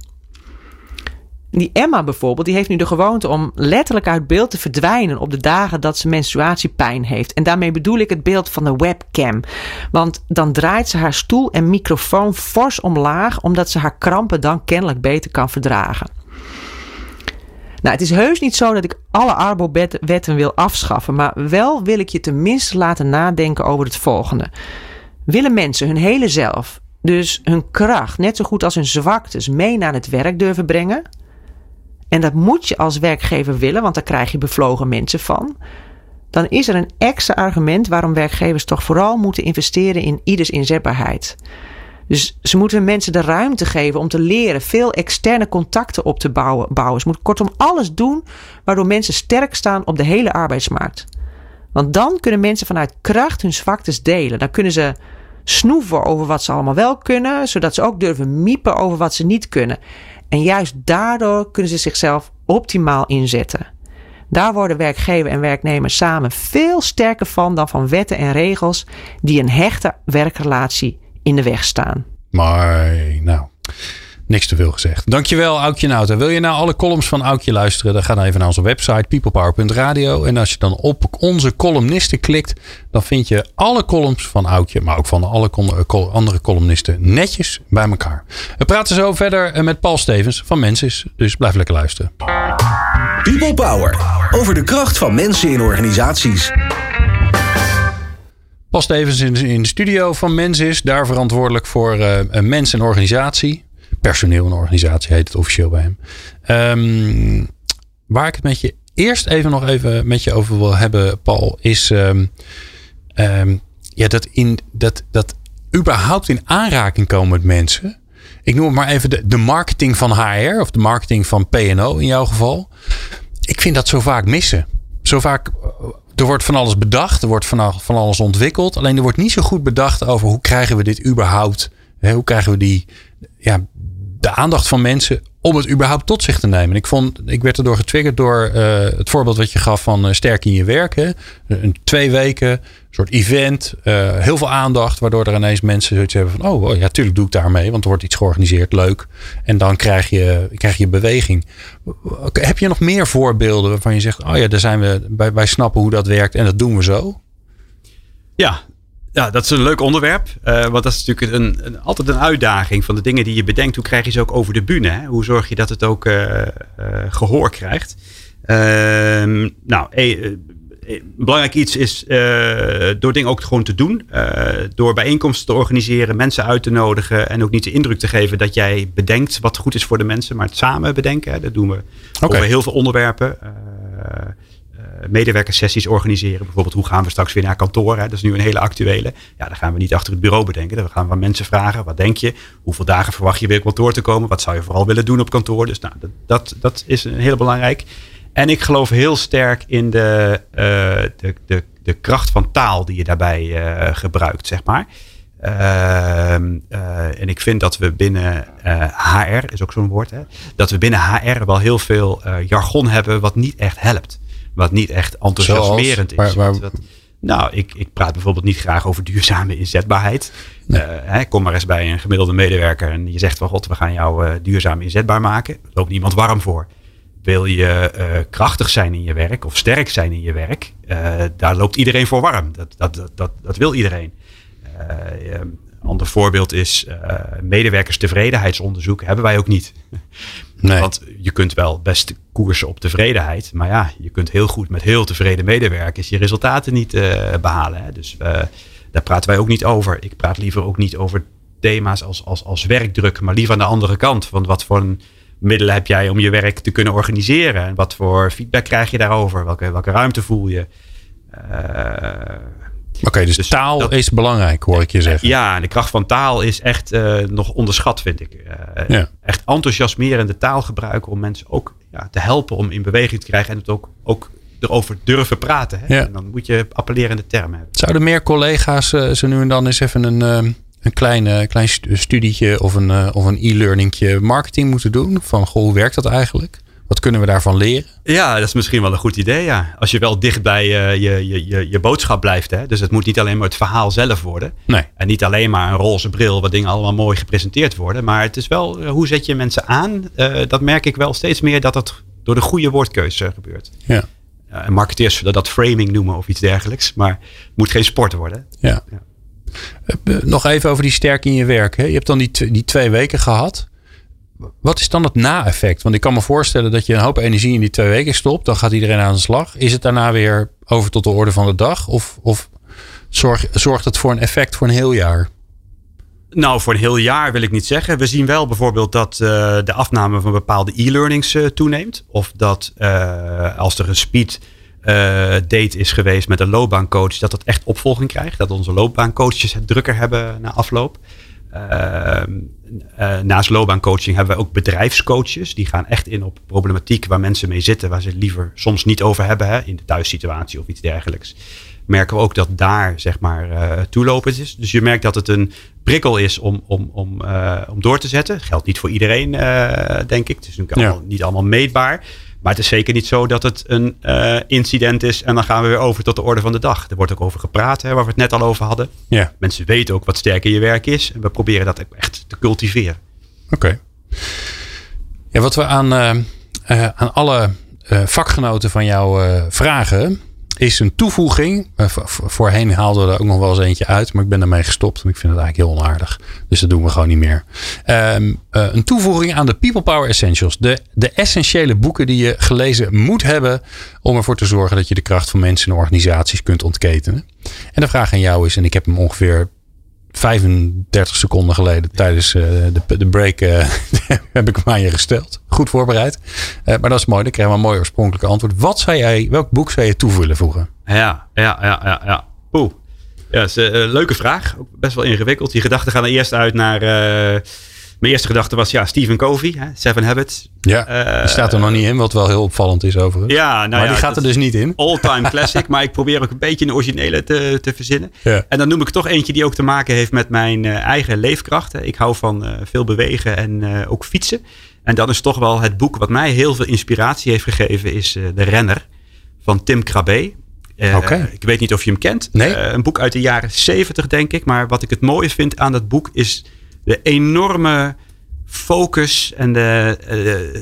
Die Emma bijvoorbeeld, die heeft nu de gewoonte om letterlijk uit beeld te verdwijnen op de dagen dat ze menstruatiepijn heeft. En daarmee bedoel ik het beeld van de webcam. Want dan draait ze haar stoel en microfoon fors omlaag, omdat ze haar krampen dan kennelijk beter kan verdragen. Nou, het is heus niet zo dat ik alle Arbo-wetten wil afschaffen, maar wel wil ik je tenminste laten nadenken over het volgende. Willen mensen hun hele zelf, dus hun kracht, net zo goed als hun zwaktes, mee naar het werk durven brengen? En dat moet je als werkgever willen, want daar krijg je bevlogen mensen van. Dan is er een extra argument waarom werkgevers toch vooral moeten investeren in ieders inzetbaarheid. Dus ze moeten mensen de ruimte geven om te leren, veel externe contacten op te bouwen. bouwen. Ze moeten kortom alles doen waardoor mensen sterk staan op de hele arbeidsmarkt. Want dan kunnen mensen vanuit kracht hun zwaktes delen. Dan kunnen ze snoeven over wat ze allemaal wel kunnen, zodat ze ook durven miepen over wat ze niet kunnen. En juist daardoor kunnen ze zichzelf optimaal inzetten. Daar worden werkgever en werknemer samen veel sterker van dan van wetten en regels die een hechte werkrelatie in de weg staan. Maar, nou, Niks te veel gezegd. Dankjewel, Aukje Nauta. Wil je naar alle columns van Aukje luisteren? Dan ga dan even naar onze website peoplepower.radio. En als je dan op onze columnisten klikt, dan vind je alle columns van Aukje, maar ook van alle eh, andere columnisten netjes bij elkaar. We praten zo verder eh, met Paul Stevens van Mensis. Dus blijf lekker luisteren. People Power. Over de kracht van mensen in organisaties. Paul Stevens in de studio van Mensis. Daar verantwoordelijk voor uh, een mens en organisatie personeel en organisatie heet het officieel bij hem. Um, waar ik het met je eerst even nog even met je over wil hebben, Paul, is um, um, ja, dat, in, dat, dat überhaupt in aanraking komen met mensen. Ik noem het maar even de, de marketing van HR of de marketing van PO in jouw geval. Ik vind dat zo vaak missen. Zo vaak er wordt van alles bedacht, er wordt van, van alles ontwikkeld. Alleen er wordt niet zo goed bedacht over hoe krijgen we dit überhaupt. Hoe krijgen we die, ja, de aandacht van mensen om het überhaupt tot zich te nemen. Ik, vond, ik werd erdoor getriggerd door uh, het voorbeeld wat je gaf van uh, sterk in je werk. Hè? Een twee weken, soort event, uh, heel veel aandacht, waardoor er ineens mensen zoiets hebben van, oh ja, tuurlijk doe ik daarmee, want er wordt iets georganiseerd, leuk. En dan krijg je, krijg je beweging. Heb je nog meer voorbeelden waarvan je zegt, oh ja, daar zijn we, wij, wij snappen hoe dat werkt en dat doen we zo? Ja, ja, dat is een leuk onderwerp. Uh, want dat is natuurlijk een, een, altijd een uitdaging van de dingen die je bedenkt. Hoe krijg je ze ook over de bühne? Hè? Hoe zorg je dat het ook uh, uh, gehoor krijgt? Ehm, nou, belangrijk iets is door dingen ook gewoon te doen. door bijeenkomsten te organiseren, mensen uit te nodigen. En ook niet de indruk te geven dat jij bedenkt wat goed is voor de mensen. Maar het samen bedenken. Hè? Dat doen we okay. over heel veel onderwerpen. Eh, medewerkersessies organiseren. Bijvoorbeeld, hoe gaan we straks weer naar kantoor? Hè? Dat is nu een hele actuele. Ja, dan gaan we niet achter het bureau bedenken. Dan gaan we mensen vragen, wat denk je? Hoeveel dagen verwacht je weer op kantoor te komen? Wat zou je vooral willen doen op kantoor? Dus nou, dat, dat, dat is een heel belangrijk. En ik geloof heel sterk in de, uh, de, de, de kracht van taal die je daarbij uh, gebruikt, zeg maar. Uh, en ik vind dat we binnen HR, is ook zo'n woord, hè, dat we binnen HR wel heel veel jargon hebben wat niet echt helpt. Wat niet echt enthousiasmerend is. nou, ik, ik praat bijvoorbeeld niet graag over duurzame inzetbaarheid. Nee. Uh, hè, kom maar eens bij een gemiddelde medewerker en je zegt van god, we gaan jou uh, duurzaam inzetbaar maken. Er loopt niemand warm voor. wil je krachtig zijn in je werk of sterk zijn in je werk, daar loopt iedereen voor warm. Dat, dat, dat, dat, dat wil iedereen. Een ander voorbeeld is medewerkerstevredenheidsonderzoek hebben wij ook niet. Want je kunt wel best koersen op tevredenheid. Maar ja, je kunt heel goed met heel tevreden medewerkers je resultaten niet uh, behalen. Hè. Dus uh, daar praten wij ook niet over. Ik praat liever ook niet over thema's als, als, als werkdruk, maar liever aan de andere kant. Want wat voor middelen heb jij om je werk te kunnen organiseren? En wat voor feedback krijg je daarover? Welke, welke ruimte voel je? Uh, Oké, dus, dus, taal is belangrijk, hoor ik je zeggen. Ja, de kracht van taal is echt uh, nog onderschat, vind ik. Uh, ja. Echt enthousiasmerende taal gebruiken om mensen ook ja, te helpen om in beweging te krijgen en het ook, ook erover durven praten. Hè? Ja. En dan moet je appellerende termen hebben. Zouden meer collega's uh, zo nu en dan eens even een, een klein, klein studietje of een, of een e-learningje marketing moeten doen? Van, goh, hoe werkt dat eigenlijk? Wat kunnen we daarvan leren? Ja, dat is misschien wel een goed idee. Ja. Als je wel dicht bij uh, je, je, je, je boodschap blijft. Hè? Dus het moet niet alleen maar het verhaal zelf worden. Nee. En niet alleen maar een roze bril waar dingen allemaal mooi gepresenteerd worden. Maar het is wel, uh, hoe zet je mensen aan? Uh, dat merk ik wel steeds meer dat het door de goede woordkeuze gebeurt. Ja. en marketeers zullen dat framing noemen of iets dergelijks. Maar het moet geen sport worden. Ja. ja. Nog even over die sterk in je werk. Hè? Je hebt dan die, die twee weken gehad wat is dan het na-effect? Want ik kan me voorstellen dat je een hoop energie in die twee weken stopt. Dan gaat iedereen aan de slag. Is het daarna weer over tot de orde van de dag? Of, of zorg, zorgt het voor een effect voor een heel jaar? Nou, voor een heel jaar wil ik niet zeggen. We zien wel bijvoorbeeld dat uh, de afname van bepaalde e-learnings uh, toeneemt. Of dat uh, als er een speed date is geweest met een loopbaancoach, dat dat echt opvolging krijgt. Dat onze loopbaancoaches het drukker hebben na afloop. Uh, naast loopbaancoaching hebben we ook bedrijfscoaches. Die gaan echt in op problematiek waar mensen mee zitten, waar ze het liever soms niet over hebben, hè, in de thuissituatie of iets dergelijks. Merken we ook dat daar zeg maar uh, toelopend is. Dus je merkt dat het een prikkel is om, om, om, uh, om door te zetten. Geldt niet voor iedereen, denk ik. Het is natuurlijk allemaal, niet allemaal meetbaar. Maar het is zeker niet zo dat het een uh, incident is en dan gaan we weer over tot de orde van de dag. Er wordt ook over gepraat, hè, waar we het net al over hadden. Ja. Mensen weten ook wat sterk in je werk is en we proberen dat echt te cultiveren. Oké. Ja, wat we aan, uh, uh, aan alle vakgenoten van jou vragen, is een toevoeging. Uh, voorheen haalden we er ook nog wel eens eentje uit, maar ik ben ermee gestopt. En ik vind het eigenlijk heel onaardig. Dus dat doen we gewoon niet meer. Um, uh, een toevoeging aan de People Power Essentials. De, de essentiële boeken die je gelezen moet hebben. om ervoor te zorgen dat je de kracht van mensen en organisaties kunt ontketenen. En de vraag aan jou is, en ik heb hem ongeveer 35 seconden geleden tijdens uh, de, de break uh, heb ik hem aan je gesteld. Goed voorbereid. Uh, maar dat is mooi. Dan krijgen we een mooi oorspronkelijke antwoord. Wat zou jij, welk boek zou je toevullen voegen? Ja, ja, ja, ja. ja. Oeh. Ja, is een leuke vraag. Best wel ingewikkeld. Die gedachten gaan er eerst uit naar mijn eerste gedachte was, ja, Stephen Covey, hè, Seven Habits. Ja, uh, die staat er nog niet in, wat wel heel opvallend is overigens. Ja, nou maar ja, die gaat er dus niet in. All-time classic, maar ik probeer ook een beetje een originele te, te verzinnen. Ja. En dan noem ik toch eentje die ook te maken heeft met mijn uh, eigen leefkracht. Ik hou van uh, veel bewegen en ook fietsen. En dan is toch wel het boek wat mij heel veel inspiratie heeft gegeven, is De Renner van Tim Krabbe. Okay. Ik weet niet of je hem kent. Nee. een boek uit de jaren 70, denk ik. Maar wat ik het mooie vind aan dat boek is de enorme focus en de, uh,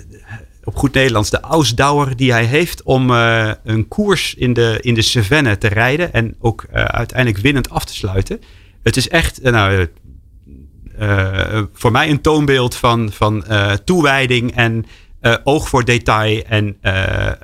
op goed Nederlands de ausdauer die hij heeft om uh, een koers in de, in de Cevennes te rijden en ook uh, uiteindelijk winnend af te sluiten. Het is echt, nou, voor mij een toonbeeld van, van toewijding en oog voor detail en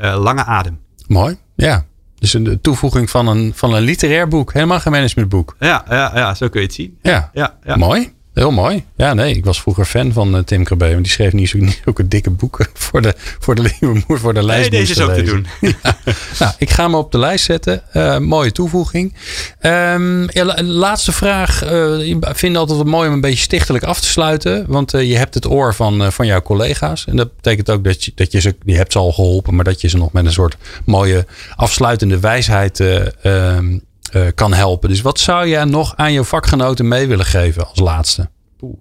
lange adem. Mooi, ja. Dus een toevoeging van een, van een literair boek, helemaal geen managementboek. Ja, ja, ja, zo kun je het zien. Ja, ja, ja. mooi. Heel mooi. Ja, nee, ik was vroeger fan van uh, Tim Krabbe. Want die schreef niet, zo, niet zulke dikke boeken voor de, voor de, voor de lijst. Nee, deze is ook te doen. ja. nou, ik ga me op de lijst zetten. Uh, mooie toevoeging. Um, ja, laatste vraag. Uh, ik vind altijd mooi om een beetje stichtelijk af te sluiten. Want je hebt het oor van, van jouw collega's. En dat betekent ook dat je, dat je ze, je hebt ze al geholpen. Maar dat je ze nog met een soort mooie afsluitende wijsheid um, uh, kan helpen. Dus wat zou jij nog aan je vakgenoten mee willen geven als laatste? Poeh.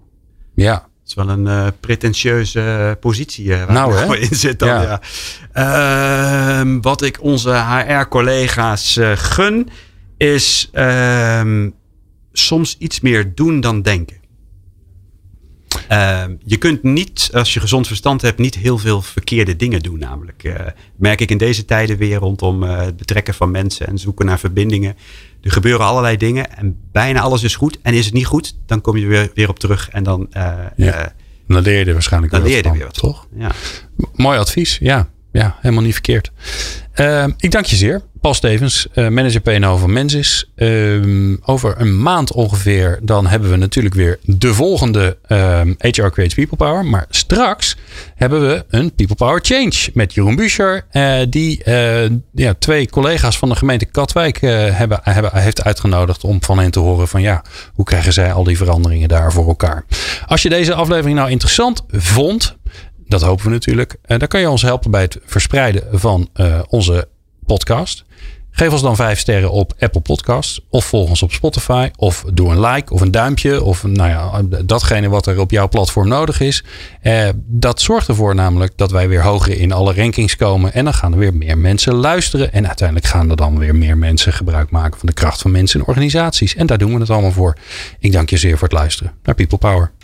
Ja. Dat is wel een uh, pretentieuze positie uh, waar nou, in zit dan. Ja. ja. Uh, wat ik onze HR-collega's gun, is ehm, soms iets meer doen dan denken. Ehm, je kunt niet, als je gezond verstand hebt, niet heel veel verkeerde dingen doen. Namelijk, uh, merk ik in deze tijden weer rondom uh, het betrekken van mensen en zoeken naar verbindingen. Er gebeuren allerlei dingen en bijna alles is goed. En is het niet goed, dan kom je weer, weer op terug en dan. Uh, ja. dan leer je er waarschijnlijk dan leer je er weer wat toch? Ja. Mooi advies, ja. Ja, helemaal niet verkeerd. Uh, ik dank je zeer. Paul Stevens, uh, manager PNO van Mensis. Uh, over een maand ongeveer, dan hebben we natuurlijk weer de volgende HR Creates People Power. Maar straks hebben we een People Power Change met Jeroen Buescher. Uh, die ja, twee collega's van de gemeente Katwijk hebben, hebben, heeft uitgenodigd om van hen te horen van ja, hoe krijgen zij al die veranderingen daar voor elkaar. Als je deze aflevering nou interessant vond, dat hopen we natuurlijk. En dan kan je ons helpen bij het verspreiden van uh, onze podcast. Geef ons dan vijf sterren op Apple Podcasts. Of volg ons op Spotify. Of doe een like of een duimpje. Of nou ja, datgene wat er op jouw platform nodig is. Uh, dat zorgt ervoor namelijk dat wij weer hoger in alle rankings komen. En dan gaan er weer meer mensen luisteren. En uiteindelijk gaan er dan weer meer mensen gebruik maken van de kracht van mensen in organisaties. En daar doen we het allemaal voor. Ik dank je zeer voor het luisteren naar People Power.